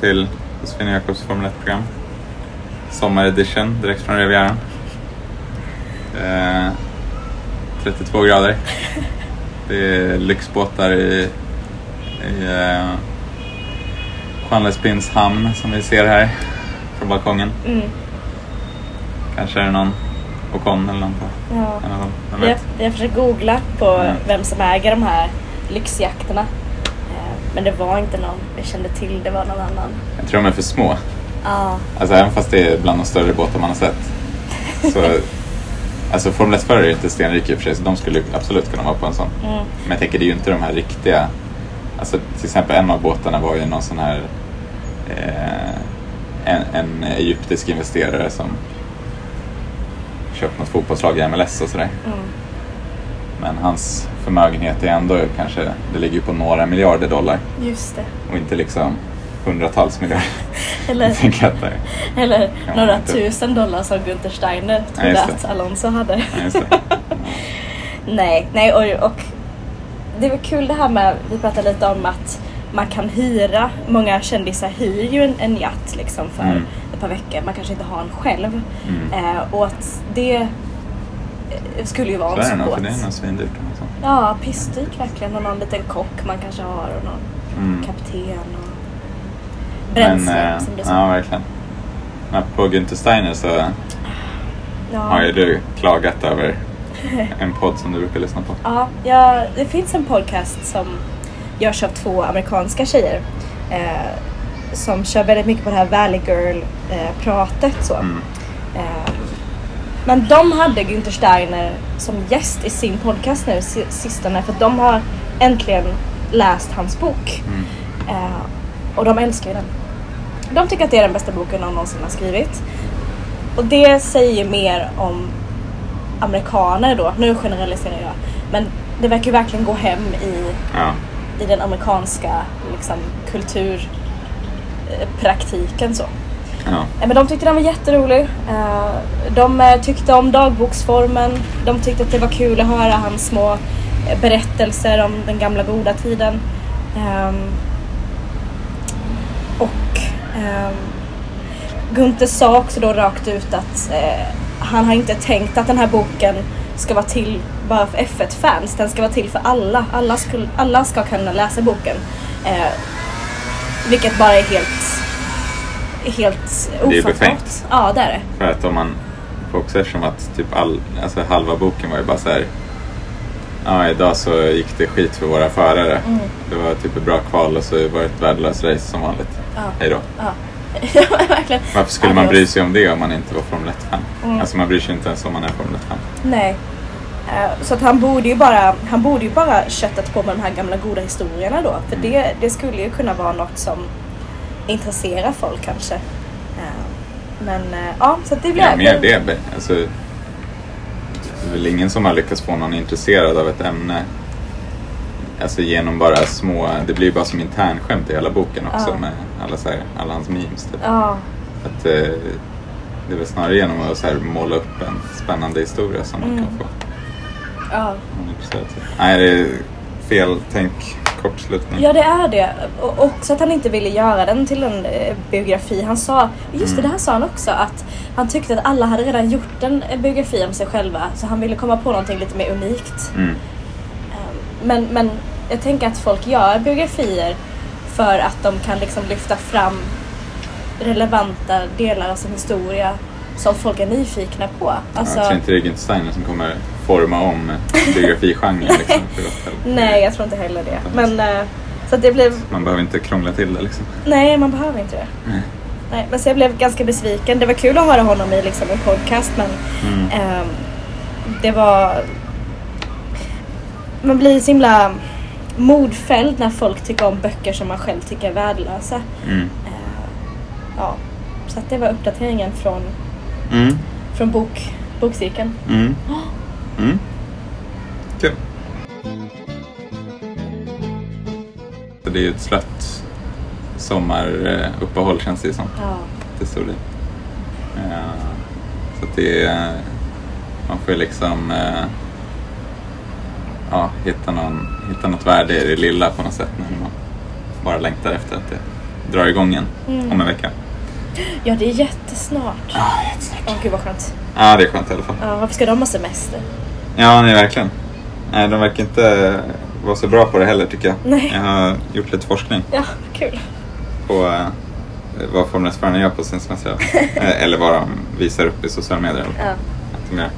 till Josefin Jakobs Formel 1-program. Sommaredition direkt från Rivieran. Eh, 32 grader. Det är lyxbåtar i, i eh, Juan Lespins hamn som vi ser här från balkongen. Mm. Kanske är det någon Ocon eller någon på Ja. vi har försökt googla på Ja. vem som äger de här lyxjakterna. Men det var inte någon vi kände till, det var någon annan. Jag tror de är för små. Ja, Alltså även fast det är bland de större båtar man har sett. Så, alltså Formel 1-förare är inte stenrika i och för sig så de skulle absolut kunna vara på en sån. mm. Men jag tänker det är ju inte de här riktiga. Alltså till exempel en av båtarna var ju någon sån här eh, en, en egyptisk investerare som köpt något fotbollslag i MLS och sådär. Mm. Men hans förmögenhet är ändå kanske, det ligger på några miljarder dollar just det. och inte liksom hundratals miljarder. Eller, eller Ja, några inte. tusen dollar som Günther Steiner Ja, trodde det. att Alonso hade. Ja. Nej, nej och, och det väl kul det här med, vi pratade lite om att man kan hyra, många kändisar hyr ju en, en yacht liksom för Mm. ett par veckor, man kanske inte har en själv. Mm. Eh, och att det skulle ju vara Så en är det nog, för det är nog svindyrt. Alltså. Ja, pissdyrt verkligen och någon liten kock man kanske har och någon Mm. kapten och bränsle Men, eh, som det ja, sa. verkligen. Men på Günther Steiner så har ju du klagat över en podd som du brukar lyssna på. Ja, ja, det finns en podcast som görs av två amerikanska tjejer. Eh, som kör väldigt mycket på det här Valley Girl-pratet. så. Mm. Eh, men de hade Günther Steiner som gäst i sin podcast nu si- sistone för de har äntligen läst hans bok. Mm. Eh, och de älskar ju den. De tycker att det är den bästa boken de någonsin har skrivit. Och det säger ju mer om amerikaner då. Nu generaliserar jag. Men det verkar ju verkligen gå hem i, Ja. i den amerikanska liksom, kulturpraktiken så. Ja. Eh, men de tyckte den var jätterolig. Eh, de eh, tyckte om dagboksformen. De tyckte att det var kul att höra hans små berättelser om den gamla goda tiden. Ehm, och ehm, Gunther sa också då rakt ut att han har inte tänkt att den här boken ska vara till bara för F1-fans. Den ska vara till för alla. Alla, skulle, alla ska kunna läsa boken. Eh, vilket bara är helt, helt Det är ofattbart. befängt. Ja, det är det. För att om man också eftersom att typ all, alltså halva boken var ju bara så här. Ja, idag så gick det skit för våra förare. Mm. Det var typ ett bra kval och så var det ett värdelöst race som vanligt. Ja. Hej då. Ja. verkligen. Varför skulle man bry sig om det om man inte var Formel 1-fan? Mm. Alltså man bryr sig inte ens om man är Formel 1-fan. Nej. Eh, Så att han borde ju bara, han borde ju bara köttat på med de här gamla goda historierna då. För Mm. det, det skulle ju kunna vara något som intresserar folk kanske. Eh, Men eh, ja, så det blir... Ja, mer det. Alltså, det är väl ingen som har lyckats få någon intresserad av ett ämne Alltså genom bara små, det blir ju bara som internskämt i hela boken också Ja. med alla, så här, alla hans memes. Typ. Ja, Att, eh, det är väl snarare genom att så här, måla upp en spännande historia som man Mm. kan få ja. Typ. Nej, det är fel tänk, kortslutning. ja, det är det. Och också att han inte ville göra den till en eh, biografi. Han sa, just det, Mm. det här sa han också, att han tyckte att alla hade redan gjort en eh, biografi om sig själva. Så han ville komma på någonting lite mer unikt. Mm. Um, Men, men jag tänker att folk gör biografier för att de kan liksom lyfta fram relevanta delar av sin historia som folk är nyfikna på. Alltså, jag tror inte det är Günther Steiner som kommer forma om biografigenren. liksom, nej, jag tror inte heller det. Men eh, så att det blev, Man behöver inte krångla till det liksom. nej man behöver inte det. Nej. Nej, men så jag blev ganska besviken. Det var kul att höra honom i liksom en podcast men Mm. ehm, det var... Man blir så himla modfälld när folk tycker om böcker som man själv tycker är värdelösa. Mm. Eh, ja, så att det var uppdateringen från, Mm. från bok, bokcirkeln. Mm. Kul. Det är ju ett slött sommaruppehåll känns det ju som Ja. till stor del. Eh, Så att det är, man får ju liksom eh, ja, hitta, någon, hitta något värde i det lilla på något sätt när man bara längtar efter att det drar igång igen Mm. om en vecka. Ja, det är jättesnart. Ja, jättesnart. Åh gud vad skönt. Ja, det är skönt i alla fall. Ja, varför ska de ha semester? Ja, nej, verkligen. Nej, de verkar inte vara så bra på det heller tycker jag. Nej. Jag har gjort lite forskning Ja, kul. på eh, vad Formel 1-förarna gör på sin semester. Eh, Eller vad de visar upp i sociala medier. Ja. Att de gör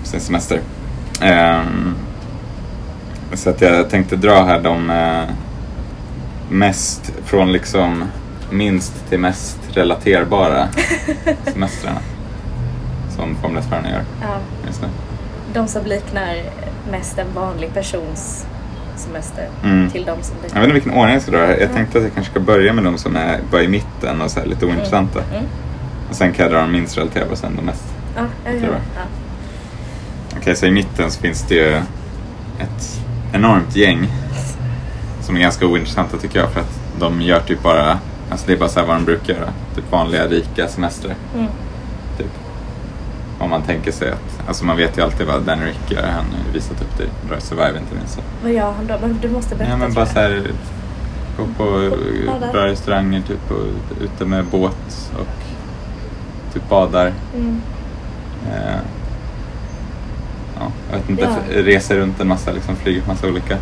på sin semester. Ehm, så att jag tänkte dra här de eh, mest från liksom minst till mest relaterbara semestrarna som Formel 1-förarna gör ja. just nu. De som liknar mest en vanlig persons semester Mm. till de som Jag liknar... vet inte vilken ordning jag ska dra. Jag tänkte att jag kanske ska börja med de som är bara i mitten och så lite ointressanta. Mm. Och sen kan jag dra de minst relaterbara och sen de mest. Ja, ja, ja. Jag. Okej, så i mitten så finns det ju ett enormt gäng som är ganska ointressanta tycker jag för att de gör typ bara, alltså det är bara så här vad de brukar göra. Typ vanliga rika semestrar. Mm. Om man tänker sig att, alltså man vet ju alltid vad Dan Rick gör. Han har visat upp det i Drive Survive inte minst. Vad gör han då? Men du måste berätta. Ja men bara jag. så här gå på Badar. bra restauranger typ och ute med båt och typ badar. Mm. Eh, ja, jag vet inte, Ja. reser runt en massa, liksom flyger på massa olika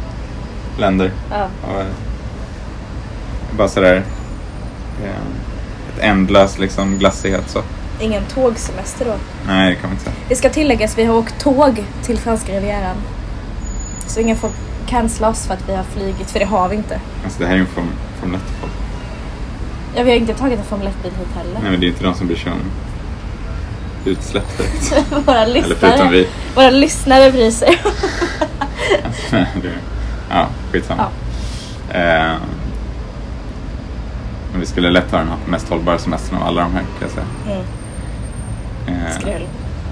länder. Ja. Och, eh, bara sådär eh, ett ändlöst liksom glassighet så. Ingen tågsemester då. Nej, det kan man inte säga. Det ska tilläggas, vi har åkt tåg till franska rivieran. Så ingen får cancella oss för att vi har flygit, för det har vi inte. Alltså det här är ju en form, Formel 1-podd. Ja, vi har inte tagit en Formel 1-bil hit heller. Nej men det är inte de som sig om utsläpp. Våra lyssnare, vi. våra lyssnare bryr sig. ja, skitsamma. Eh, men vi skulle lätt ha den mest hållbara semestern av alla de här kan jag säga. Mm, Eh, jag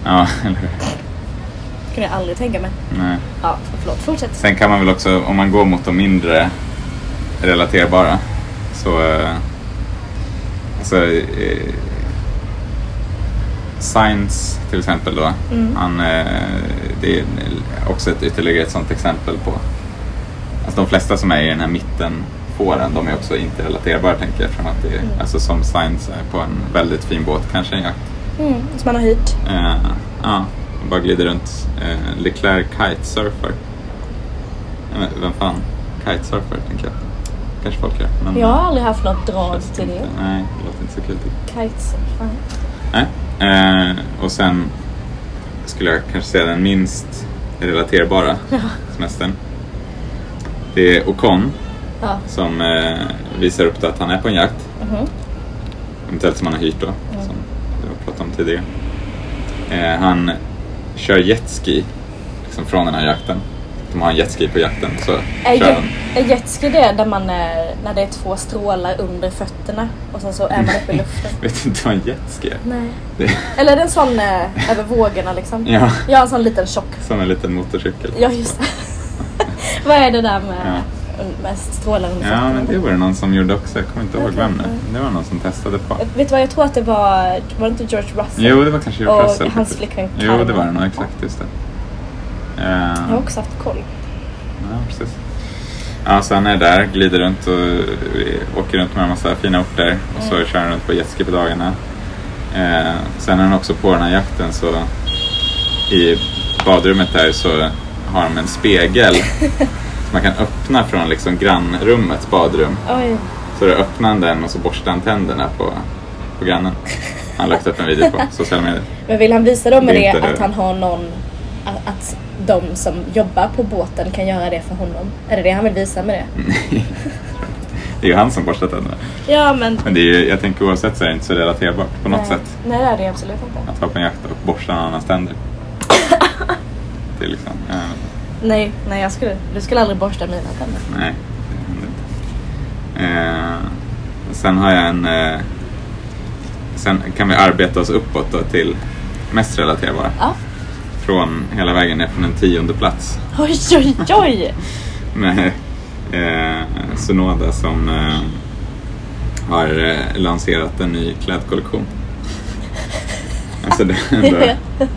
Ja, eller hur? kunde jag aldrig tänka mig. Nej. Ja, förlåt. Fortsätt. Sen kan man väl också, om man går mot de mindre relaterbara, så... Eh, alltså... Eh, Science till exempel då. Mm. Han, eh, det är också ett, ytterligare ett sånt exempel på... Alltså de flesta som är i den här mitten fåren, de är också inte relaterbara tänker jag. Från att det är, Mm. Alltså som Science är på en väldigt fin båt, kanske en jakt. Mm, som man har hyrt. Eh, ja, och bara glider runt. Eh, Leclerc kitesurfer. Vet, vem fan kitesurfer tänker jag. Kanske folk gör. Men Jag har aldrig haft något drag till det. Nej, det låter inte så kul. typ. Kites. Fan. Nej. Eh, och sen skulle jag kanske säga den minst relaterbara semestern. Det är Ocon Ja. som eh, visar upp att han är på en jakt. Mhm. Eventuellt som han har hyrt då, pratat om tidigare. Eh, han kör jetski liksom från den här jakten. De har en jetski på jakten så Är, kör är jetski det där man är, när det är två strålar under fötterna och sen så är man uppe i luften? Vet inte vad en jetski är? Nej. Det Eller är det en sån eh, över vågorna liksom? Ja. Jag har en sån liten tjock. som en liten motorcykel. Ja, just det. Vad är det där med, Ja. Med strålar under Ja, men det var det någon som gjorde också. Jag kommer inte ihåg Jag vem inte. Det var någon som testade på. Vet du vad, jag tror att det var, var det inte George Russell? Jo, det var kanske George Och Russell. hans faktiskt. flickvän Jo, Karma. det var det nog. Exakt, just det. Eh, Jag har också haft koll. Ja, precis. Ja, så han är där, glider runt och eh, åker runt med en massa fina orter och så Mm. kör han runt på jetski på dagarna. Eh, sen är han också på den här jakten så i badrummet där så har de en spegel man kan öppna från liksom grannrummets badrum. Oj. Så då öppnar han den och så borstar han tänderna på, på grannen. Han lagt upp en video på sociala medier. Men vill han visa då med Det det, att han har någon, att, att de som jobbar på båten kan göra det för honom? Är det det han vill visa med det? Det är ju han som borstar tänderna. Ja men... Men det är ju, jag tänker oavsett så är det inte så relaterbart på något nej. sätt. Nej det är det absolut inte. Att vara på en jakt och borsta någon annans tänder. Det är liksom, ja, Nej, nej jag skulle, du skulle aldrig borsta mina tänder. nej. det händer inte. Eh, sen har jag en... Eh, sen kan vi arbeta oss uppåt då till mest relaterbara. Ja. Från hela vägen ner från en tionde plats. Oj oj oj! Med eh, Sonoda som eh, har eh, lanserat en ny klädkollektion. Alltså det, det,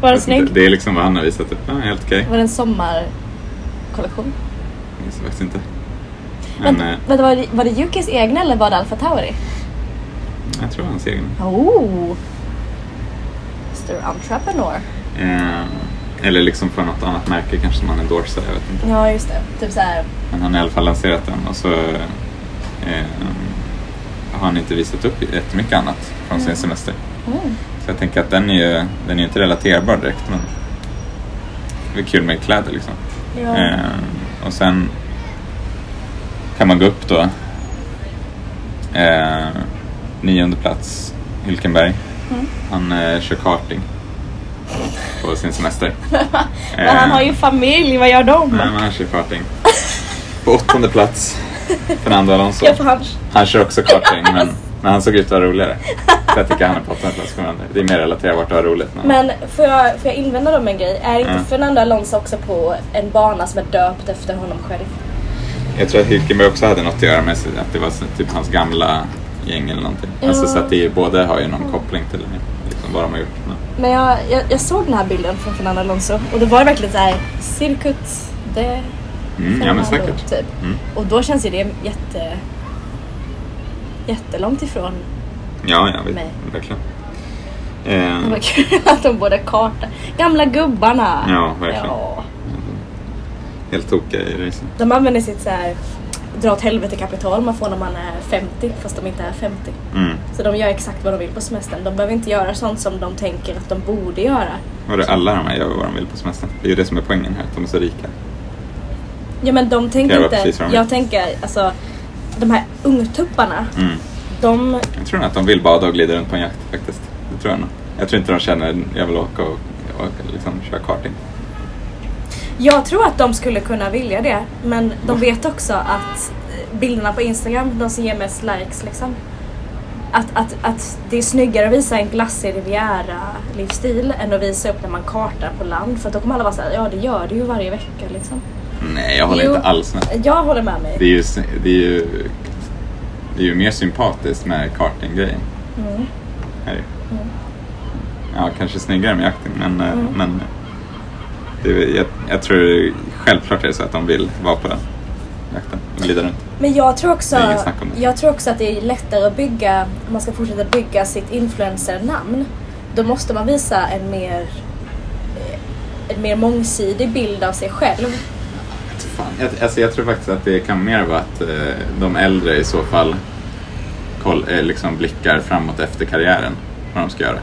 Var den snygg? det är liksom vad han har visat upp. Ja, helt okej. Var det en sommarkollektion? Jag minns faktiskt inte. Men Men, eh, vänta, var, det, var det Yukis egna eller var det Alpha Tauri? jag tror hans egen. Oh! Mr Entrepreneur. Eh, eller liksom för något annat märke kanske som han endorsar, jag vet inte. Ja, just det. Typ såhär. Men han har i alla fall lanserat den och så eh, har han inte visat upp jättemycket annat från sin semester. Mm. Så jag tänker att den är ju den är inte relaterbar direkt men det är kul med kläder liksom. Ja. Eh, och sen kan man gå upp då. Eh, nionde plats, Hylkenberg. Mm. Han eh, kör karting på sin semester. Men han har ju familj, vad gör de? Nej, men han kör karting. På åttonde plats, Fernando Alonso. Ja, han... Han kör också karting, men, men han såg ut att vara roligare. Så jag tycker han är Fernando. Det är mer relaterbart att ha roligt. Men, Men får jag, får jag invända med en grej? Är inte Ja. Fernando Alonso också på en bana som är döpt efter honom själv? Jag tror att Hylkenberg också hade något att göra med att det var typ hans gamla gäng eller någonting. Ja. Alltså, så att det båda har ju någon koppling till liksom, vad de har gjort. Men, Men jag, jag, jag såg den här bilden från Fernando Alonso och då var det verkligen såhär Circuit de mm, ja men Fernando, säkert. Typ. Mm. Och då känns ju det jätte... Jättelångt ifrån. Ja, ja, vi, Nej. verkligen. Eh, var kul att de båda karta. Gamla gubbarna. Ja, verkligen. Ja. helt tokiga i racing. De använder sitt så här dra åt helvete kapital man får när man är 50 fast de inte är 50. Mm. Så de gör exakt vad de vill på semestern. De behöver inte göra sånt som de tänker att de borde göra. Och det, alla de här gör vad de vill på semestern. Det är ju det som är poängen här, att de är så rika. Ja men de tänker inte... vad Jag tänker alltså de här ungtupparna. Mm. De... Jag tror nog att de vill bada och glida runt på en jakt faktiskt. Det tror jag nog. Jag tror inte de känner jag vill åka och, och liksom köra karting. Jag tror att de skulle kunna vilja det. Men de vet också att eh, bilderna på Instagram, de som ger mest likes liksom. Att, att, att det är snyggare att visa en glassig Riviera-livsstil än att visa upp när man kartar på land. För då kommer alla vara såhär, ja det gör du ju varje vecka liksom. Nej, jag håller Jo. inte alls med. Jag håller med mig. Det är ju, det är ju, det är ju mer sympatiskt med karting-grejen. Mm. Är det. ju. Ja, kanske snyggare med jakten, men, eh, Mm. men det, jag, jag tror självklart är det så att de vill vara på den jakten och glida runt. Men jag tror också, jag tror också att det är lättare att bygga, om man ska fortsätta bygga sitt influencer-namn. Då måste man visa en mer, eh, en mer mångsidig bild av sig själv. Fan, jag, alltså jag tror faktiskt att det kan mer vara att eh, de äldre i så fall koll, eh, liksom blickar framåt efter karriären. Vad de ska göra.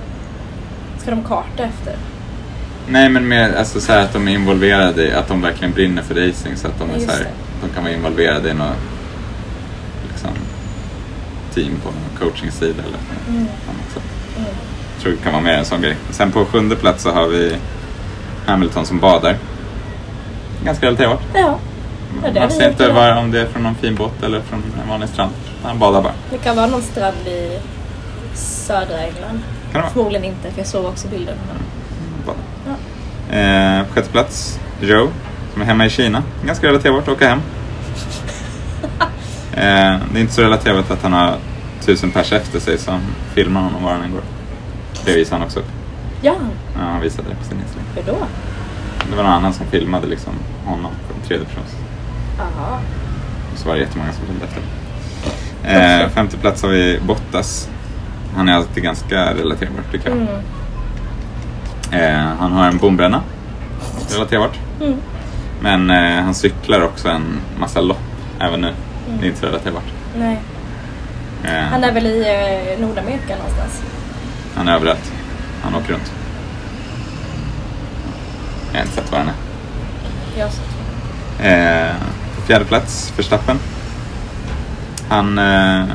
Ska de karta efter? Nej men mer alltså, så här att de är involverade i, att de verkligen brinner för racing så att de, är så här, de kan vara involverade i något liksom, team på någon coaching-sida eller Mm. annat sätt. Jag tror det kan vara mer en sån grej. Sen på sjunde plats så har vi Hamilton som badar. Ganska relaterbart. Ja, Ja, Man ser inte var, om det är från någon fin båt eller från en vanlig strand. Han badar bara. det kan vara någon strand i södra England. Kan det vara? Förmodligen inte, för jag såg också bilden. Badar. Ja. Eh, på sjätte plats, Joe, som är hemma i Kina. Ganska relaterbart att åka hem. Eh, det är inte så relaterbart att han har tusen pers efter sig som filmar honom var han än går. Det visar han också upp. Ja, Ja, han visade det på sin Instagram. hur då? Det var någon annan som filmade liksom honom från tredje persons. Och så var det jättemånga som följde efter. Eh, femte plats har vi Bottas. Han är alltid ganska relaterbar tycker jag. Mm. Eh, han har en bombränna. Relaterbart. Mm. Men eh, han cyklar också en massa lopp även nu. Det är inte så relaterbart. Nej. Eh, Han är väl i eh, Nordamerika någonstans? han är överallt. Han åker runt. Jag har inte sett var han är. Jag så. Eh, på fjärde plats, Verstappen. Han eh,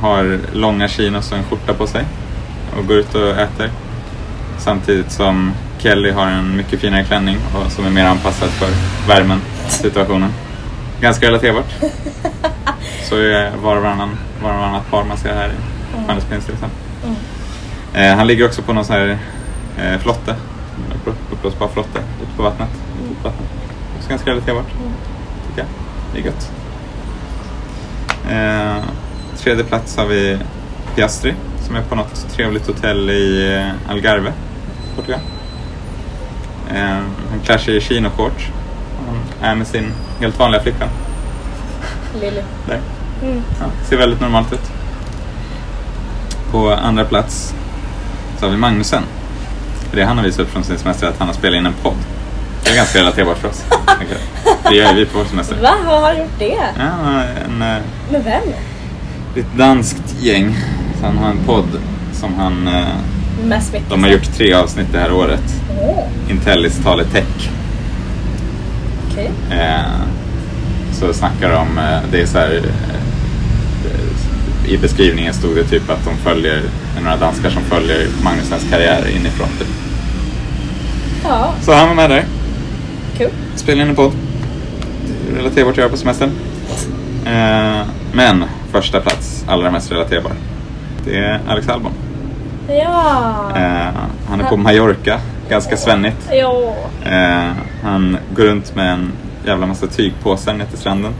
har långa chinos och en skjorta på sig och går ut och äter. Samtidigt som Kelly har en mycket finare klänning och som är mer anpassad för värmen, situationen. Ganska relaterbart. Så är var och varannan, var och varannat par man ser här i till exempel. Mm. Eh, han ligger också på någon sån här eh, flotte, upp, uppblåsbar flotte ute på vattnet. Ute på vattnet. Också ganska relaterbart, tycker jag. Det är gött. Eh, tredje plats har vi Piastri som är på något trevligt hotell i eh, Algarve, Portugal. Eh, han klär sig i chinoshorts. Han är med sin helt vanliga flickvän. Lily. där. Mm. Ja, ser väldigt normalt ut. På andra plats så har vi Magnusen. För det han har visat upp från sin semester är att han har spelat in en podd. Det är ganska relaterbart för oss. Det gör vi på vår semester. Va? Har han gjort det? Ja, en, eh, Med vem? det är ett danskt gäng. Så han har en podd som han... eh, Med? De har gjort tre avsnitt det här året. Åh, Intellis talar tech. okej. Eh, så snackar de, eh, det är så här, i beskrivningen stod det typ att de följer, några danskar som följer Magnusens karriär inifrån. Typ. Ja, Så han var med där, kul. spelade in en podd. Relaterbart att göra på semestern. Eh, men första plats, allra mest relaterbar, det är Alex Albon. Ja. Eh, han är på Mallorca, ganska svennigt. Ja. Eh, han går runt med en jävla massa tygpåsar ner till stranden.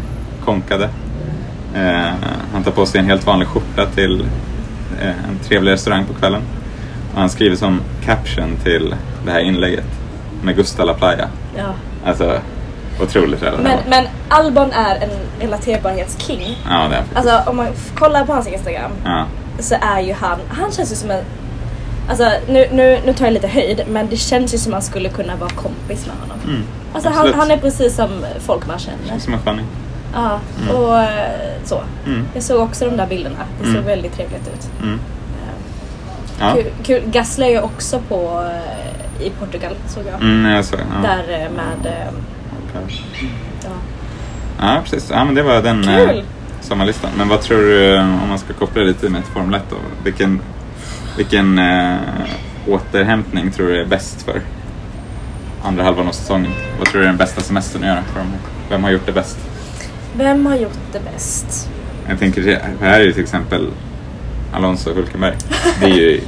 Konkade. Eh, han tar på sig en helt vanlig skjorta till eh, en trevlig restaurang på kvällen. Och han skriver som caption till det här inlägget med Gusta La Playa. ja. Alltså, otroligt Men, relaterbart. men Albon är en relaterbarhetsking. Ja, det är. Alltså om man kollar på hans Instagram Ja. så är ju han, han känns ju som en Alltså nu, nu, nu tar jag lite höjd men det känns ju som man skulle kunna vara kompis med honom. Mm, Alltså han, han är precis som folk man känner. Som en funny. Ja, och eh, så. Mm. Jag såg också de där bilderna. Det såg Mm. väldigt trevligt ut. Mm. Eh, Ja. Kul, kul. Gasly är ju också på eh, i Portugal såg jag. Mm, jag såg. Ja. Där eh, med, eh, ja. Ja, precis. Ja, men det var den Kul. eh, sommarlistan. Men vad tror du, om man ska koppla lite med ett Formel 1 då? Vilken, vilken eh, återhämtning tror du är bäst för andra halvan av säsongen? Vad tror du är den bästa semestern att göra för dem? Vem har gjort det bäst? Vem har gjort det bäst? Jag tänker, det- här är ju till exempel Alonso och Hulkenberg. Det är ju,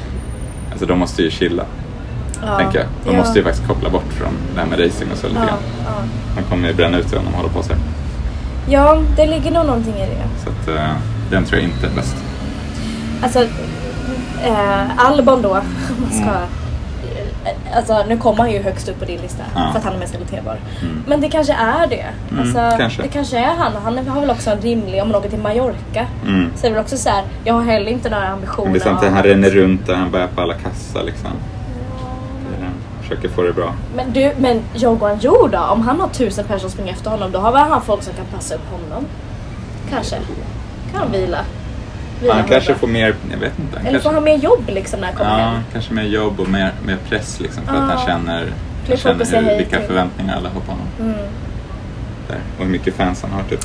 alltså de måste ju chilla, Ja. tänker jag. De Ja. måste ju faktiskt koppla bort från det här med racing och så lite Ja, grann. De kommer ju bränna ut sig om de håller på så här. ja, det ligger nog någonting i det. Så att, eh, den tror jag inte är bäst. Alltså, eh, Albon då, om man ska... eh, Alltså nu kommer han ju högst upp på din lista för att han är mest relaterbar. Mm. Men det kanske är det. Mm, Alltså, kanske. Det kanske är han. Han har väl också en rimlig, om man åker till Mallorca. Mm. Så är det väl också så här, jag har heller inte några ambitioner. Men det är av han ränner runt där, han bär på alla kassar liksom. Försöker få det bra. Men du, men Jogan Jo då? Om han har tusen personer som springer efter honom, då har väl han folk som kan passa upp honom? Kanske. Kan han vila? vila Han kanske får mer, jag vet inte. Han Eller får kanske, han mer jobb liksom när han kommer ja, hem? kanske mer jobb och mer, mer press liksom för att Ja. han känner, Fler han att känner hur, vilka till. förväntningar alla har på honom. Mm. Där. Och hur mycket fans han har typ.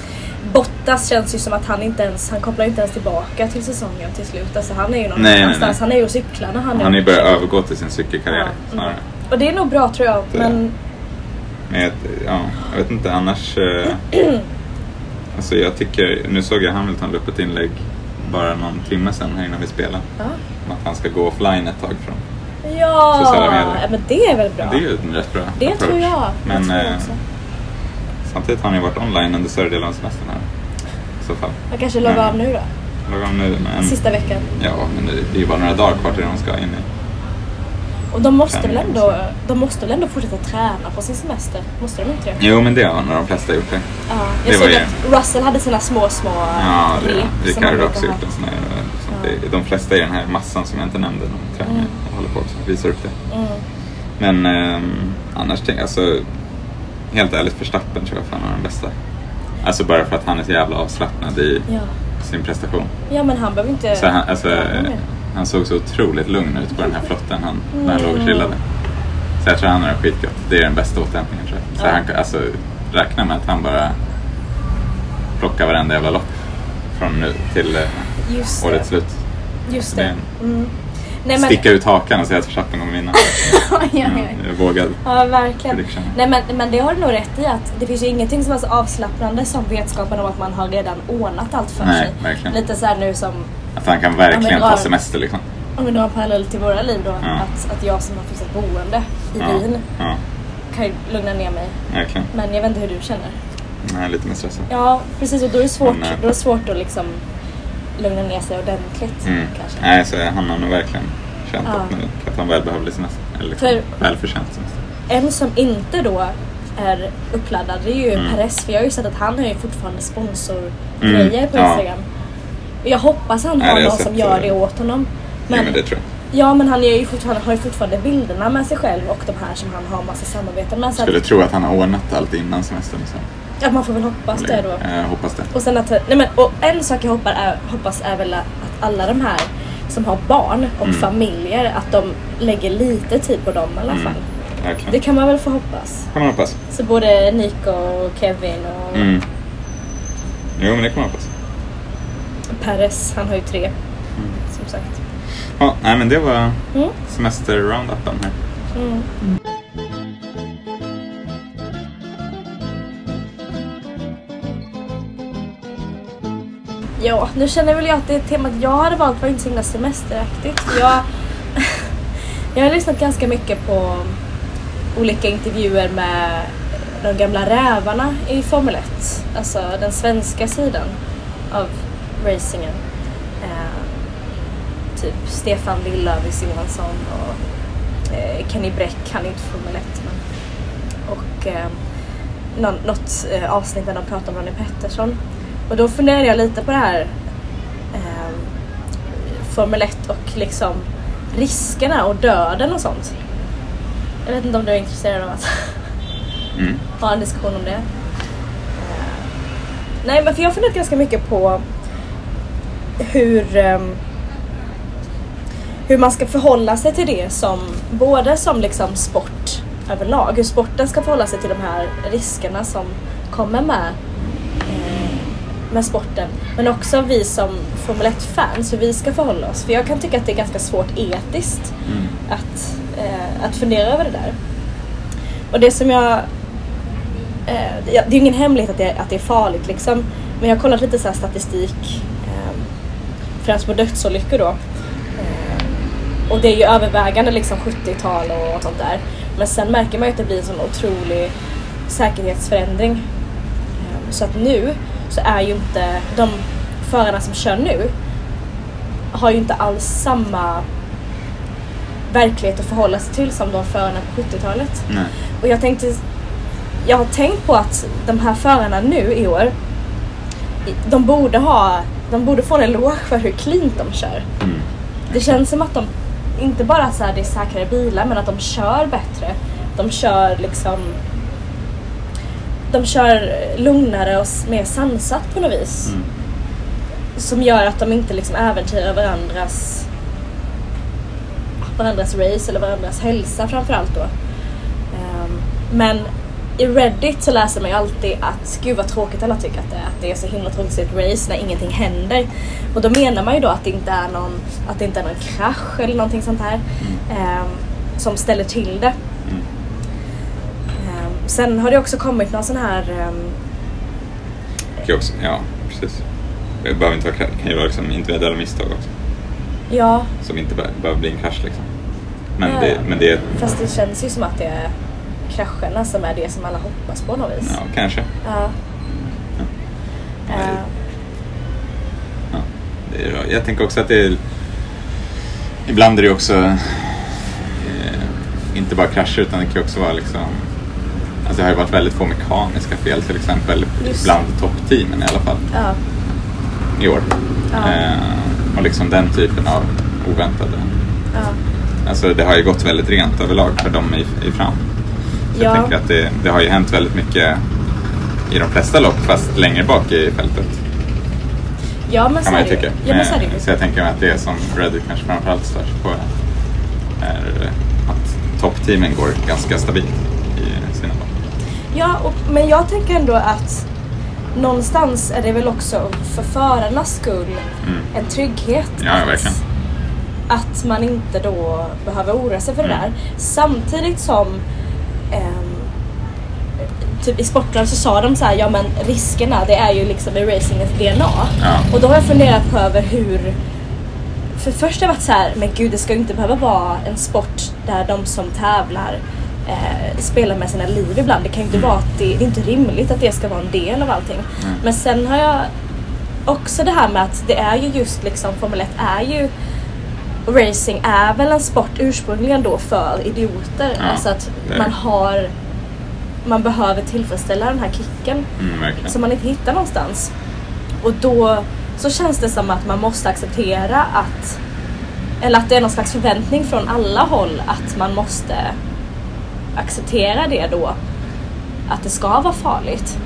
Bottas känns ju som att han inte ens, han kopplar inte ens tillbaka till säsongen till slut. Alltså han är ju någon Nej, nej, nej. Han är ju och cyklar när han, Han är ju ute. börjat övergå till sin cykelkarriär Ja, snarare. mm. Och det är nog bra tror jag. Det- Men Men jag, ja, jag vet inte annars. Eh, alltså jag tycker, nu såg jag Hamilton la upp ett inlägg bara någon timme sedan här innan vi spelade. ja. Om att han ska gå offline ett tag från. Ja, Sociala medier. ja, men det är väl bra. Men det är ju en rätt bra Det approach. tror jag. Men det tror jag eh, samtidigt har han ju varit online under större delen av semestern här. I så fall. Han kanske loggar av nu då. Lagom nu, men, Sista veckan. Ja, men det, det är ju bara några dagar kvar till de ska in i. Och de måste väl ändå, de måste väl ändå fortsätta träna på sin semester? Måste de inte det? Jo, men det har nog de flesta gjort det. Ja, jag såg ju- att Russell hade sina små, små Ja, det, rep Ricardo har också gjort en sån här. eh, Ja. de flesta i den här massan som jag inte nämnde, de tränar Mm. och håller på också, visar upp det. Mm. Men ehm, annars tänker jag, alltså, helt ärligt, Verstappen tror jag fan är den bästa. Alltså bara för att han är så jävla avslappnad i Ja. sin prestation. ja, men han behöver inte... Så han, alltså, han såg så otroligt lugn ut på den här flotten han, när han låg och chillade. Så jag tror han har det skitgött. Det är den bästa återhämtningen tror jag. Så Ja. han, alltså, räkna med att han bara plockar varenda jävla lopp från nu till eh, Just årets slut. Just Det det. Mm. Nej, men... Sticka ut hakan och säga att Verstappen kommer vinna. ja, ja, Ja, vågad. Ja, verkligen. Prediction. Nej, men, men det har du nog rätt i att det finns ju ingenting som är så avslappnande som vetskapen om att man har redan ordnat allt för Nej, sig. verkligen. Lite så nu som, Att han kan verkligen men ta drar- semester liksom. om vi drar en parallell till våra liv då, Ja. att, att jag som har fixat boende i Ja, Wien ja, kan ju lugna ner mig. verkligen. Men jag vet inte hur du känner. Nej, lite mer stressad. Ja, precis. Och då är det svårt, Men, eh, då är det svårt att liksom lugna ner sig ordentligt. Mm. Kanske. Nej, så han har nog verkligen känt Ja. att, nu, att han välbehövlig semester. Eller liksom, För- välförtjänt semester. En som inte då är uppladdad det är ju Mm. Perez. För jag har ju sett att han har ju fortfarande sponsorgrejer Mm, på ja. Instagram. Jag hoppas han Nej, har jag någon som gör eh, det åt honom. Men, ja, men det tror jag. ja men han ju fortfarande, har ju fortfarande bilderna med sig själv och de här som han har massa samarbeten med. Så Skulle att, tro att han har ordnat allt innan semestern. Så. Ja, man får väl hoppas det då. Jag hoppas det. Och, sen att, nej men, och en sak jag hoppas är, hoppas är väl att alla de här som har barn och Mm. familjer, att de lägger lite tid på dem i alla Mm. fall. Verkligen. Det kan man väl få hoppas. kan man hoppas. Så både Nico och Kevin och Mm. Jo, men det kan man hoppas. Perez, han har ju tre. Mm. Som sagt. Ja, nej, men det var Mm. semester-roundupen här. Ja, nu känner väl jag att det temat jag hade valt var inte så himla semesteraktigt. Jag, jag har lyssnat ganska mycket på olika intervjuer med de gamla rävarna i Formel 1. Alltså den svenska sidan av racingen. Eh, typ Stefan Lill-Löfvis Johansson och eh, Kenny Bräck, han är inte Formel 1 men. Och eh, någon, något eh, avsnitt där de pratar om Ronnie Pettersson. Och då funderar jag lite på det här eh, Formel 1 och liksom riskerna och döden och sånt. Jag vet inte om du är intresserad av att Mm. ha en diskussion om det. Eh, nej men för jag har funderat ganska mycket på hur ehm, hur man ska förhålla sig till det som både som liksom sport överlag, hur sporten ska förhålla sig till de här riskerna som kommer med eh, med sporten. Men också vi som Formel 1-fans, hur vi ska förhålla oss. För jag kan tycka att det är ganska svårt etiskt Mm. att, eh, att fundera över det där. Och det som jag... Eh, det är ju ingen hemlighet att det, att det är farligt liksom. Men jag har kollat lite så här statistik. Eh, främst på dödsolyckor då. Eh, och det är ju övervägande liksom 70-tal och sånt där. Men sen märker man ju att det blir en sån otrolig säkerhetsförändring. Eh, så att nu så är ju inte de förarna som kör nu har ju inte alls samma verklighet att förhålla sig till som de förarna på 70-talet. Nej. Och jag tänkte, jag har tänkt på att de här förarna nu i år, de borde ha, de borde få en eloge för hur cleant de kör. Mm. Det känns som att de, inte bara så här, det är säkrare bilar, men att de kör bättre. De kör liksom, de kör lugnare och mer sansat på något vis. Mm. Som gör att de inte liksom äventyrar varandras varandras race eller varandras hälsa framförallt då. Ehm, men i Reddit så läser man ju alltid att gud vad tråkigt alla tycker att det är. Att det är så himla tråkigt ett race när ingenting händer. Och då menar man ju då att det inte är någon, att det inte är någon krasch eller någonting sånt här. ehm, som ställer till det. Sen har det också kommit någon sån här också, ja, precis. Det behöver inte vara, kan ju vara liksom individuella misstag också. ja, Som inte be- behöver bli en krasch liksom. Men, Ja. det, men det fast det känns ju som att det är krascherna som är det som alla hoppas på något vis. ja, kanske. Ja. Ja, Eh, Ja, det är, jag tänker också att det är... Ibland är det också eh, inte bara krascher utan det kan också vara liksom... Alltså det har ju varit väldigt få mekaniska fel till exempel Just. bland toppteamen i alla fall ja. i år. Ja. Eh, och liksom den typen av oväntade. Ja. Alltså det har ju gått väldigt rent överlag för dem i, i fram. Så Ja. jag tänker att det, det har ju hänt väldigt mycket i de flesta lopp fast längre bak i fältet. ja, men så kan man är ju det ju. tycka. Ja, men så är det Eh, så jag tänker mig att det som Reddit kanske framförallt stör sig på är att toppteamen går ganska stabilt. Ja, och, men jag tänker ändå att någonstans är det väl också för förarnas skull Mm. en trygghet. Ja, att, verkligen. Att man inte då behöver oroa sig för det Mm. där. Samtidigt som ehm, typ i sporten så sa de så här, ja men riskerna det är ju liksom i racingens DNA. Ja. Och då har jag funderat på över hur för först har jag varit så här, men gud det ska ju inte behöva vara en sport där de som tävlar eh, spelar med sina liv ibland. Det kan ju inte vara att det, det är inte rimligt att det ska vara en del av allting. Mm. Men sen har jag också det här med att det är ju just liksom Formel 1 är ju racing är väl en sport ursprungligen då för idioter. Ja, alltså att är man har man behöver tillfredsställa den här kicken Mm, som man inte hittar någonstans. Och då så känns det som att man måste acceptera att eller att det är någon slags förväntning från alla håll att man måste acceptera det då. Att det ska vara farligt.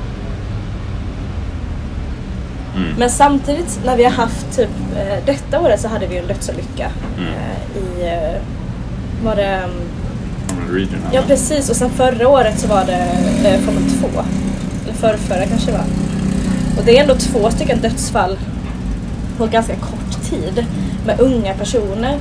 Mm. Men samtidigt när vi har haft typ eh, detta året så hade vi en dödsolycka Mm. eh, i eh, var det mm, region, Ja precis och sen förra året så var det eh, Formel 2. Eller förrförra kanske det var. Och det är ändå två stycken dödsfall på ganska kort tid med unga personer.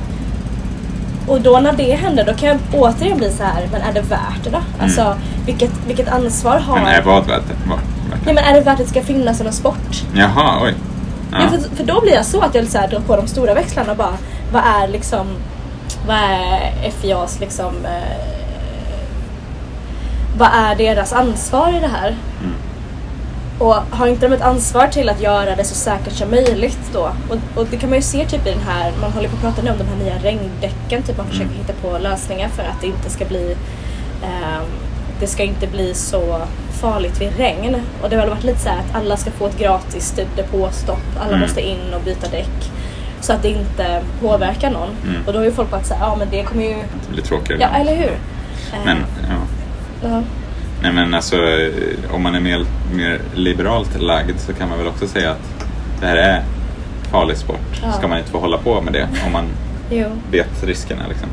Och då när det händer då kan jag återigen bli så här, men är det värt det då? Alltså vilket, vilket ansvar har... Men är vad värt det? Vad- Nej men är det värt att det ska finnas en sport? Jaha, oj. Ja. Ja. för, för då blir jag så att jag så här, drar på de stora växlarna och bara, vad är liksom, vad är FIAs liksom, eh, vad är deras ansvar i det här? Mm. Och har inte de ett ansvar till att göra det så säkert som möjligt då? Och, och det kan man ju se typ i den här, man håller på att prata nu om de här nya regndäcken, typ man försöker Mm. hitta på lösningar för att det inte ska bli ehm, det ska inte bli så farligt vid regn. Och det har väl varit lite så här att alla ska få ett gratis typ depåstopp, alla Mm. måste in och byta däck. Så att det inte påverkar någon. Mm. Och då har ju folk sagt ja men det kommer ju, Det blir tråkigare. ja eller hur? Eh, Men, ja. ja. Nej men alltså eh, om man är mer, mer liberalt lagd så kan man väl också säga att det här är farlig sport. Ja. Ska man inte få hålla på med det om man vet riskerna liksom.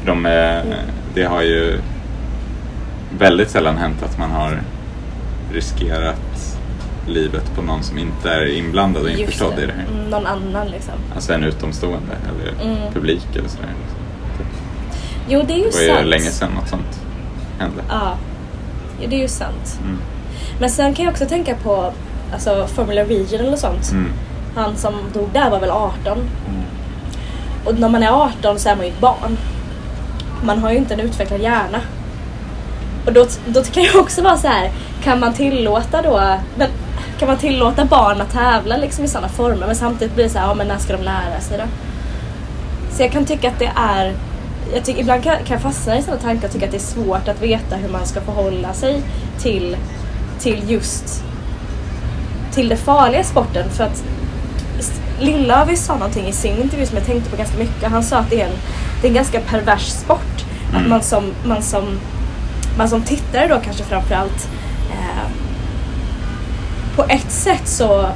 För de, eh, det har ju väldigt sällan hänt att man har riskerat livet på någon som inte är inblandad och införstådd i det här. Mm, Någon annan liksom. Alltså en utomstående eller Mm. publik eller sådär. Liksom. Jo det är ju Det var ju sant. länge sedan något sånt hände. Ja. Ja, det är ju sant. Mm. Men sen kan jag också tänka på alltså, Formula Regional och sånt. Mm. Han som dog där var väl 18. Mm. Och när man är 18 så är man ju ett barn. Man har ju inte en utvecklad hjärna. Och då, då kan jag också vara så här, kan man tillåta då, men, kan man tillåta barn att tävla liksom i sådana former men samtidigt blir det så här, ja men när ska de lära sig då? Så jag kan tycka att det är, jag tycker, ibland kan, kan jag fastna i sådana tankar och tycka att det är svårt att veta hur man ska förhålla sig till, till just till det farliga i sporten för att Lillövis sa någonting i sin intervju som jag tänkte på ganska mycket. Han sa att det är en, det är en ganska pervers sport. Att Mm. man som, man som, man som tittare då kanske framförallt eh, på ett sätt så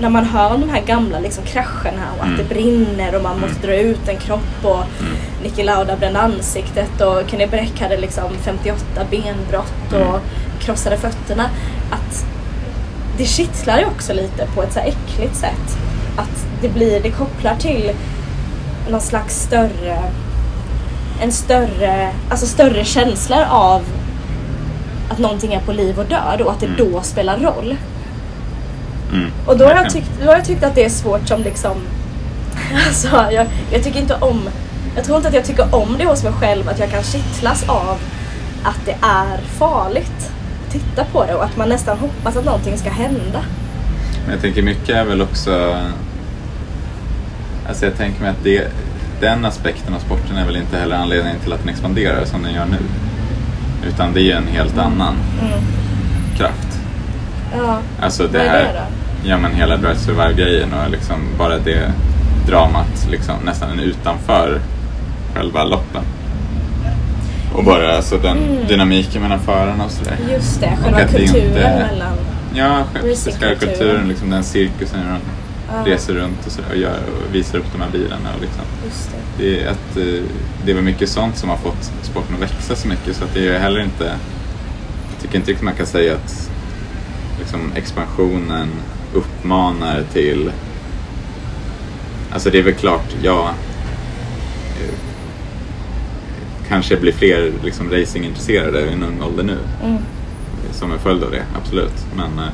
när man hör om de här gamla liksom, krascherna och att Mm. det brinner och man måste dra ut en kropp och Mm. Niki Lauda brände ansiktet och Kenny Bräck hade liksom 58 benbrott och Mm. krossade fötterna. Att det kittlar ju också lite på ett så här äckligt sätt. Att det blir, det kopplar till någon slags större, en större, alltså större känsla av att någonting är på liv och död och att det Mm. då spelar roll. Mm. Och då har, jag tyckt, då har jag tyckt att det är svårt som liksom, alltså jag, jag tycker inte om, jag tror inte att jag tycker om det hos mig själv att jag kan kittlas av att det är farligt. Titta på det och att man nästan hoppas att någonting ska hända. Men jag tänker mycket är väl också... Alltså jag tänker mig att det, den aspekten av sporten är väl inte heller anledningen till att den expanderar som den gör nu. Utan det är ju en helt annan Mm. kraft. Ja. Alltså det Vad är här, det då? Ja men hela Drive Survive-grejen och liksom bara det dramat liksom nästan utanför själva loppen. Och bara alltså den Mm. dynamiken mellan förarna och sådär. Just det, själva kulturen inte- mellan... Ja, Racingkulturen. kulturen, liksom den cirkusen hur de Ja. reser runt och, så, och, gör, och visar upp de här bilarna. Och liksom. Just det. det, är att, eh, det väl mycket sånt som har fått sporten att växa så mycket så att det är heller inte... Jag tycker inte riktigt man kan säga att liksom, expansionen uppmanar till... Alltså det är väl klart, ja... eh, Kanske blir fler liksom, racingintresserade i en ung ålder nu Mm. som en följd av det, absolut. Men eh,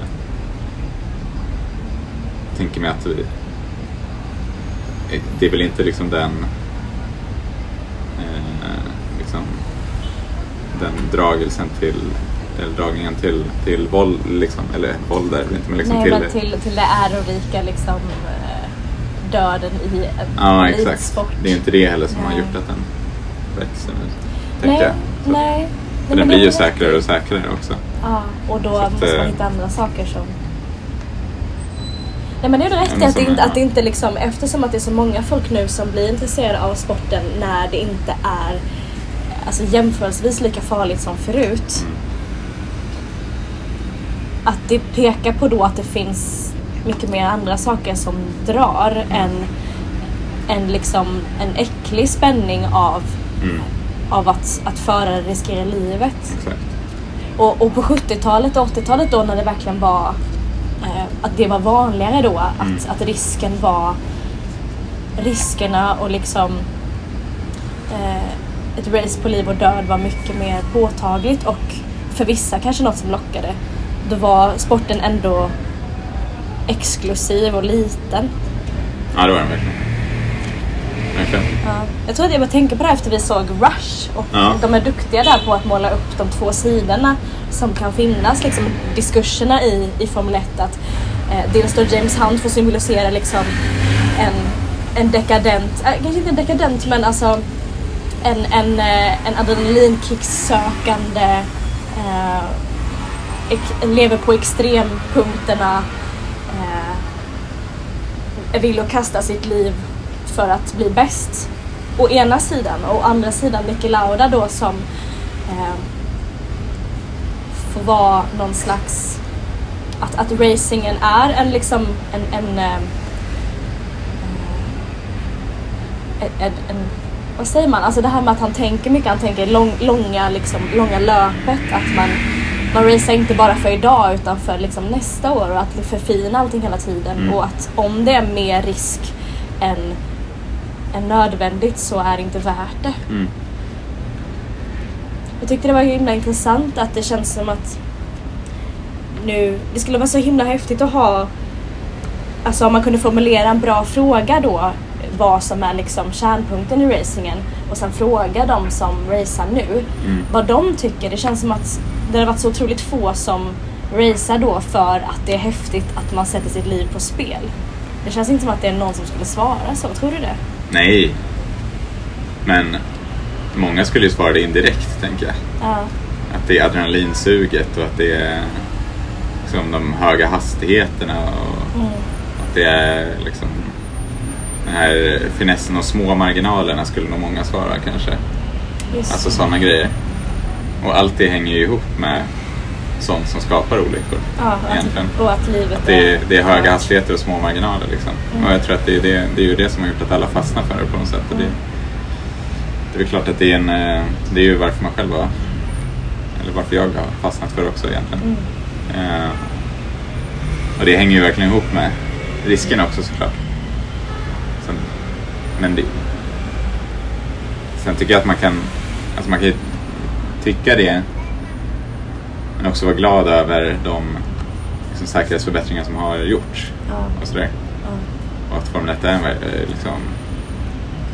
jag tänker mig att vi, eh, det är väl inte liksom den eh, liksom, den dragelsen till dragningen till, till våld, liksom, eller våld är det inte, men liksom Nej till... men till, till det ärorika liksom eh, döden i en Ja, exakt. elitsport. Det är inte det heller som har Nej. gjort att den växer nu, Nej, jag. Nej. För men den blir ju säkrare och säkrare också. Ja, och då att, måste man eh, hitta andra saker som... Nej men det är rätt i att det, inte, att det inte liksom, eftersom att det är så många folk nu som blir intresserade av sporten när det inte är alltså jämförelsevis lika farligt som förut. Mm. Att det pekar på då att det finns mycket mer andra saker som drar än, än liksom en äcklig spänning av, Mm, av att, att förare riskerar livet. exakt. Och, och på 70-talet och 80-talet då när det verkligen var eh, att det var vanligare då att, Mm. att risken var riskerna och liksom eh, ett race på liv och död var mycket mer påtagligt och för vissa kanske något som lockade. Då var sporten ändå exklusiv och liten. Ja, det var den verkligen. Verkligen. Ja. Jag tror att jag började tänka på det här efter vi såg Rush och Ja. de är duktiga där på att måla upp de två sidorna som kan finnas, liksom diskurserna i, i Formel 1. Att, eh, dels då James Hunt får symbolisera liksom en, en dekadent, eh, kanske inte en dekadent men alltså en, en, eh, en adrenalinkicksökande eh, lever på extrempunkterna eh, vill att kasta sitt liv för att bli bäst. Å ena sidan och å andra sidan Niki Lauda då som eh, får vara någon slags att, att racingen är en liksom en, en, eh, eh, en, en, en vad säger man? Alltså det här med att han tänker mycket, han tänker lång, långa, liksom, långa löpet. Att man, man racear inte bara för idag utan för liksom nästa år och att förfina allting hela tiden. Mm. Och att om det är mer risk än, än nödvändigt så är det inte värt det. Mm. Jag tyckte det var himla intressant att det känns som att nu, det skulle vara så himla häftigt att ha, alltså om man kunde formulera en bra fråga då, vad som är liksom kärnpunkten i racingen och sen fråga de som racear nu Mm. vad de tycker. Det känns som att det har varit så otroligt få som racear då för att det är häftigt att man sätter sitt liv på spel. Det känns inte som att det är någon som skulle svara så, tror du det? Nej. Men många skulle ju svara det indirekt, tänker jag. Ja. Att det är adrenalinsuget och att det är liksom de höga hastigheterna och Mm. att det är liksom den här finessen och små marginalerna skulle nog många svara kanske. Just. Alltså sådana grejer. Och allt det hänger ju ihop med sånt som skapar olyckor. ja, egentligen. och att livet Att det, är, det är höga Ja. hastigheter och små marginaler liksom. Mm. Och jag tror att det är, det, det är ju det som har gjort att alla fastnar för det på något sätt. Och det, Mm. det är klart att det är en, eh, det är ju varför man själv har, eller varför jag har fastnat för det också egentligen. Mm. Eh, och det hänger ju verkligen ihop med riskerna också såklart. Sen, men det, sen tycker jag att man kan, alltså man kan tycka det men också vara glad över de liksom, säkerhetsförbättringar som har gjorts. Ja. Och, sådär. Ja. och att Formel 1 är eh, liksom,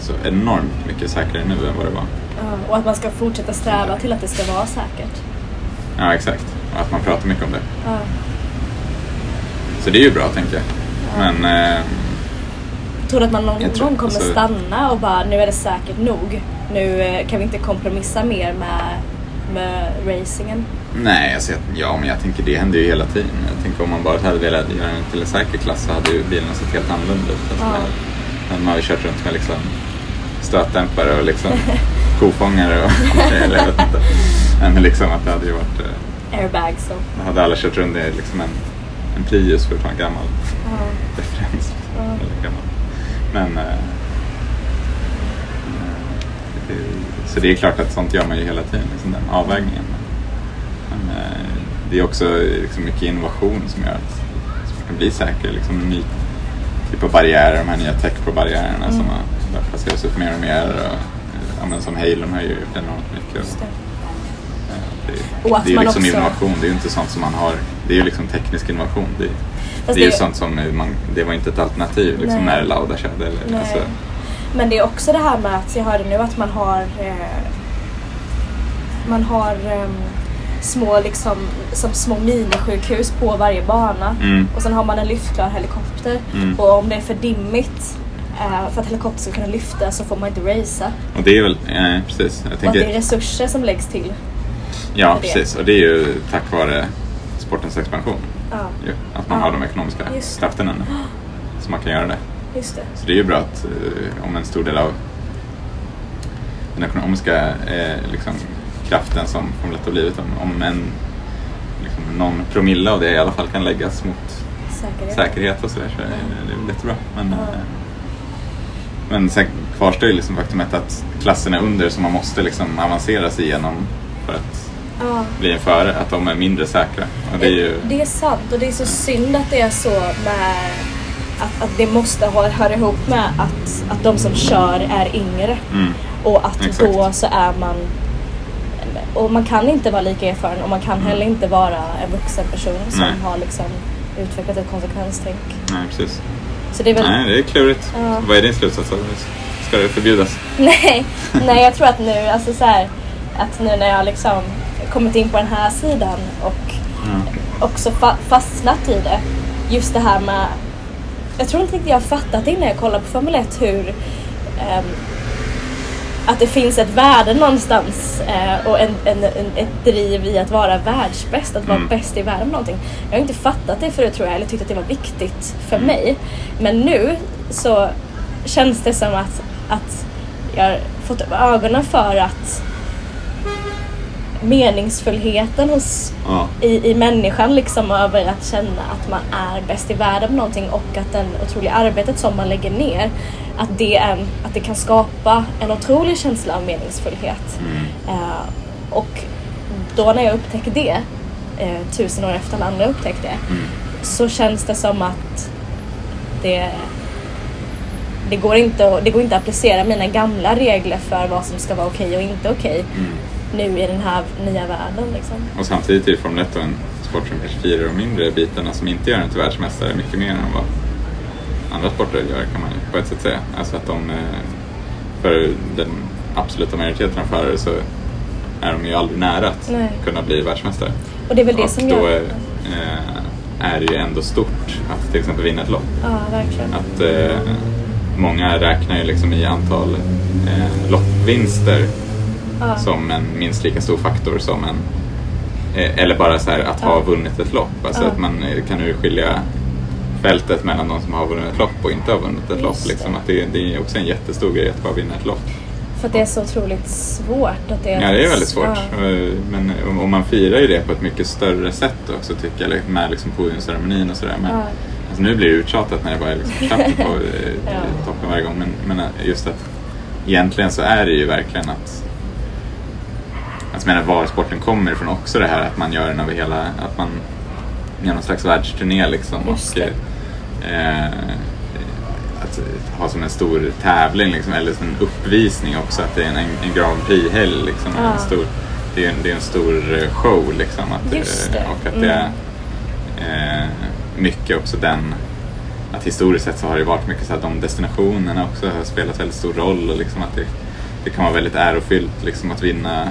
så enormt mycket säkrare nu än vad det var. Ja, och att man ska fortsätta sträva till att det ska vara säkert. Ja, exakt. Och att man pratar mycket om det. Ja. Så det är ju bra, tänker jag. Men eh, Tror du att man någon Jag tror- gång kommer alltså- stanna och bara nu är det säkert nog. Nu eh, kan vi inte kompromissa mer med, med racingen. nej, alltså, jag- ja, men jag tänker det händer ju hela tiden. Jag tänker om man bara hade velat göra den till en säker klass så hade ju bilarna sett helt annorlunda ut. Alltså, Ja. Man hade kört runt med liksom stötdämpare och liksom kofångare och eller jag vet inte. Men liksom att det hade ju varit... eh, Airbags och... Hade alla kört runt i liksom en, en Prius för att ta en gammal Ja. referens. Ja. Eller gammal. Men... Eh, eh, det, så det är klart att sånt gör man ju hela tiden, liksom den avvägningen. Men eh, det är också liksom mycket innovation som gör att sporten blir säker. Liksom en ny typ av barriärer, de här nya tech-pro-barriärerna som Mm. har börjat placeras ut mer och mer. Och, eh, ja, men som Halon har ju gjort enormt mycket. Det. Eh, Och Det, det är ju man liksom också- innovation, det är ju inte sånt som man har. Det är ju liksom teknisk innovation. Det, det är ju sånt som man, det var inte ett alternativ liksom, när Lauda körde. Eller, alltså, Men det är också det här med att jag hörde nu att man har eh, man har ehm, små liksom som små minisjukhus på varje bana Mm. och sen har man en lyftklar helikopter Mm. och om det är för dimmigt eh, för att helikoptern ska kunna lyfta så får man inte racea. och det är väl, eh, precis. Jag Och att det är tänker, resurser som läggs till. Ja, precis. Och det är ju tack vare sportens expansion. Ja, att man Ja. har de ekonomiska Just krafterna nu. Så man kan göra det. Just det. Så det är ju bra att eh, om en stor del av den ekonomiska eh, liksom, kraften som Formel 1 har blivit, om, om en liksom, någon promille av det i alla fall kan läggas mot Säkerhet. säkerhet och sådär så är det, det är jättebra. Men, Ja. eh, men sen kvarstår ju liksom faktumet att klasserna under som man måste liksom avancera sig igenom för att Ja. bli en före, att de är mindre säkra. Och det är ju, Det är sant och det är så synd att det är så med att, att det måste höra ihop med att, att de som kör är yngre mm, och att Exakt. då så är man och man kan inte vara lika erfaren och man kan heller inte vara en vuxen person som Mm. Nej. har liksom utvecklat ett konsekvenstänk. nej precis. Så det är väl... Nej, det är klurigt. Ja. Vad är din slutsats? Ska det förbjudas? Nej, nej jag tror att nu, alltså så här, att nu när jag liksom kommit in på den här sidan och Mm. också fa- fastnat i det. Just det här med, jag tror inte riktigt jag har fattat innan jag kollar på Formel 1 hur ehm, att det finns ett värde någonstans eh, och en, en, en, ett driv i att vara världsbäst, att vara Mm. bäst i världen någonting. Jag har inte fattat det förut tror jag, eller tyckt att det var viktigt för Mm. mig. Men nu så känns det som att, att jag har fått upp ögonen för att meningsfullheten hos Ja. i, i människan liksom över att känna att man är bäst i världen på någonting och att det otroliga arbetet som man lägger ner att det, är, att det kan skapa en otrolig känsla av meningsfullhet. Mm. Eh, och då när jag upptäcker det, eh, tusen år efter alla andra upptäckt det, Mm. så känns det som att det, det, går inte, att- det går inte att applicera mina gamla regler för vad som ska vara okej och inte okej Mm. Nu i den här nya världen. Liksom. Och samtidigt är Formel 1 en sport som kanske firar de mindre bitarna som inte gör en till världsmästare mycket mer än vad andra sporter gör kan man ju på ett sätt säga. Alltså att de, eh, för den absoluta majoriteten av förare så är de ju aldrig nära att Nej. kunna bli världsmästare. Och det är väl det och som då gör... eh, är det ju ändå stort att till exempel vinna ett lopp. Ja, verkligen. Att eh, många räknar ju liksom i antal eh, loppvinster Ja. som en minst lika stor faktor som en eh, eller bara så här att ha vunnit ett lopp. Alltså att man eh, kan urskilja fältet mellan de som har vunnit ett lopp och inte har vunnit ett Just lopp. det. Liksom. Att det, det är också en jättestor grej att bara vinna ett lopp. För att det är så otroligt svårt. Att det är Ja, det är väldigt svårt. Ja. Eh, Men om man firar ju det på ett mycket större sätt också tycker jag, med liksom podiumceremonin och sådär. Men Ja. alltså, nu blir det uttjatat när det bara är liksom Chappen på Ja. toppen varje gång. Men, men just att egentligen så är det ju verkligen att Jag menar var sporten kommer ifrån också det här att man gör den över hela, att man gör någon slags världsturné liksom. Och, eh, att ha som en stor tävling liksom, eller som en uppvisning också, att det är en, en Grand Prix-helg liksom. Ja. En stor, det, är en, det är en stor eh, show liksom. Att, Just det. eh, Och att det är eh, mycket också den att historiskt sett så har det varit mycket så att de destinationerna också har spelat väldigt stor roll och liksom att det, det kan vara väldigt ärofyllt liksom att vinna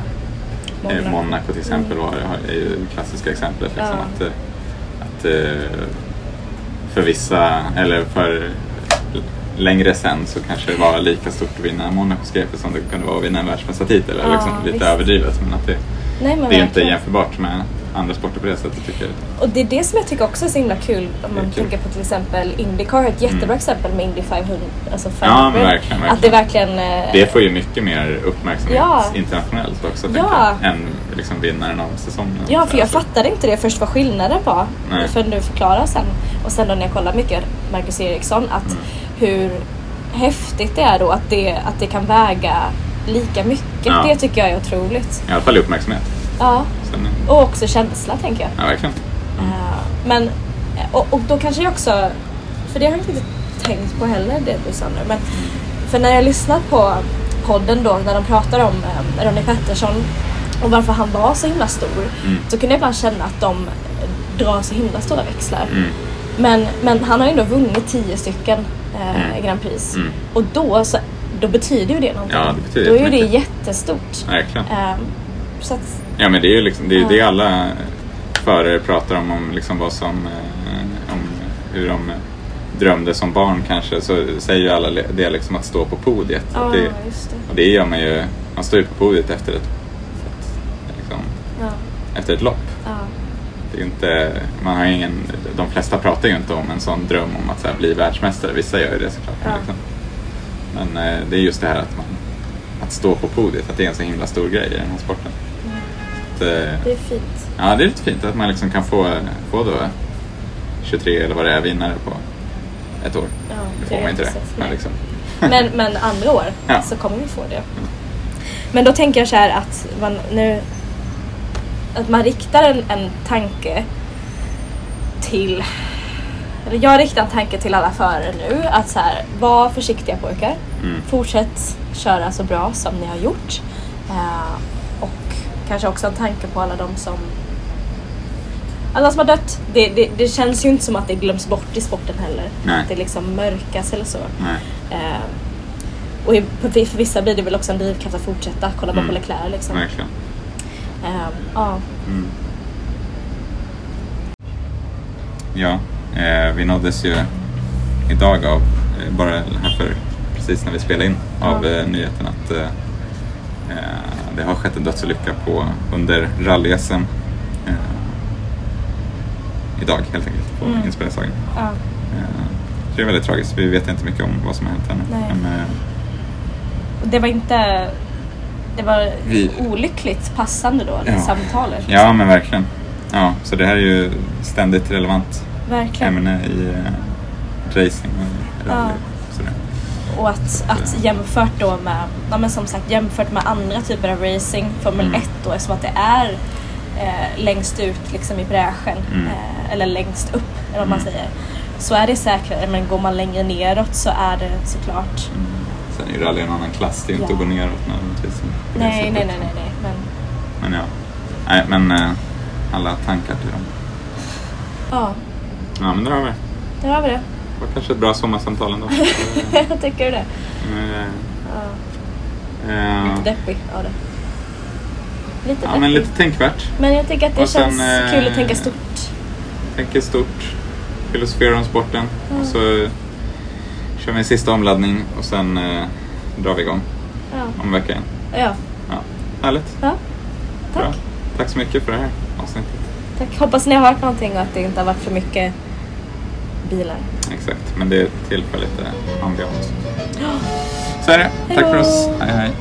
Monaco, Monaco. eh, Monaco till exempel var, är ju det klassiska exemplet. Liksom, Ja. att, eh, att eh, för vissa, eller för längre sen så kanske det var lika stort att vinna Monacos GP som det kunde vara att vinna en världsmästartitel. Ja, liksom, lite visst. överdrivet men att det, Nej, men det är inte jämförbart med andra sporter på det sättet tycker jag. Och det är det som jag tycker också är så himla kul om man tänker på till exempel Indycar, ett jättebra Mm. exempel med Indy 500. Alltså Ja, 500. men verkligen, Att det verkligen... eh, Det får ju mycket mer uppmärksamhet Ja. internationellt också Ja. jag, än liksom vinnaren av säsongen. Ja, för jag Alltså, fattade inte det först vad skillnaden var. Nej. För du förklarar sen. Och sen då när jag kollar mycket Marcus Eriksson att Mm. hur häftigt det är då att det, att det kan väga lika mycket. Ja. Det tycker jag är otroligt. I alla fall i uppmärksamhet. Ja. Sen, Och också känsla tänker jag. ja, verkligen. Eh, men, och, och då kanske jag också, för det har jag inte tänkt på heller det du sa nu. Men, för när jag lyssnat på podden då när de pratar om eh, Ronnie Pettersson och varför han var så himla stor. Mm. Så kunde jag ibland känna att de drar så himla stora växlar. Mm. Men, men han har ju ändå vunnit tio stycken eh, Mm. Grand Prix. Mm. Och då, så, då betyder ju det någonting. Ja, det betyder då är ju det jättestort. Verkligen. Eh, så att, Ja men det är ju liksom, det, är det alla förare pratar om, om liksom vad som, eh, om hur de drömde som barn kanske, så säger ju alla det liksom att stå på podiet. ja, det, just det. och det gör man ju, man står ju på podiet efter ett, ett liksom, Ja. efter ett lopp. Ja. Det är inte, man har ingen, de flesta pratar ju inte om en sån dröm om att så här, bli världsmästare. Vissa gör ju det såklart. Ja. Liksom. Men eh, det är just det här att, man, att stå på podiet, att det är en så himla stor grej i den här sporten. Att, eh, Det är fint. ja, det är lite fint att man liksom kan få, få då 23 eller vad det är vinnare på ett år. Ja, det får man inte det. Men, liksom. Men, men andra år Ja. så kommer vi få det. Men då tänker jag så här att man nu att man riktar en, en tanke till eller jag riktar en tanke till alla förare nu att så här, var försiktiga pojkar. Mm. Fortsätt köra så bra som ni har gjort. Och kanske också en tanke på alla de som alla som har dött. Det, det, det känns ju inte som att det glöms bort i sporten heller. Nej. Att det liksom mörkas eller så. Eh, och i- för vissa blir det väl också en drivkraft att fortsätta. Kolla bara Mm. på Leclerc liksom. Verkligen. Eh, ja. Mm. Ja, eh, vi nåddes ju idag av, eh, bara här för precis när vi spelade in, av Ja. eh, nyheten att eh, det har skett en dödsolycka på, under rally-SM eh, idag helt enkelt, på Mm. inspelningsdagen. ja. Eh, det är väldigt tragiskt. Vi vet inte mycket om vad som har hänt ännu. Men, eh, Och det var inte... Det var Vi- olyckligt passande då, Ja. samtalet. ja, men verkligen. Ja, så det här är ju ständigt relevant Verkligen. ämne i eh, racing och rally. Ja. Och att, att jämfört då med, ja men som sagt jämfört med andra typer av racing, Formel Mm. 1 då eftersom att det är eh, längst ut liksom i bräschen, Mm. eh, eller längst upp eller vad man Mm. säger. Så är det säkrare, men går man längre neråt så är det såklart Mm. Sen är ju rally en annan klass, det är ju inte Ja. att gå neråt nödvändigtvis. Nej, nej, nej, nej, nej. Men, Men ja, nej men eh, alla tankar till dem. ja, Ja men där har vi det. där har vi det. Det var kanske ett bra sommarsamtal ändå. Tycker du det? Eh, Ja. eh, Lite deppig av det. Lite Ja deppig. men lite tänkvärt. Men jag tycker att det Och sen, känns eh, kul att tänka stort. Tänker stort. Filosoferar om sporten. Ja. Och så kör vi en sista omladdning och sen eh, drar vi igång Ja. om en vecka igen. ja. Ja, härligt. ja. Tack. Bra. Tack så mycket för det här avsnittet. Tack. Hoppas ni har hört någonting och att det inte har varit för mycket bilar. Exakt, men det tillför lite ambiance. Så är det. Tack för oss. Hej hej.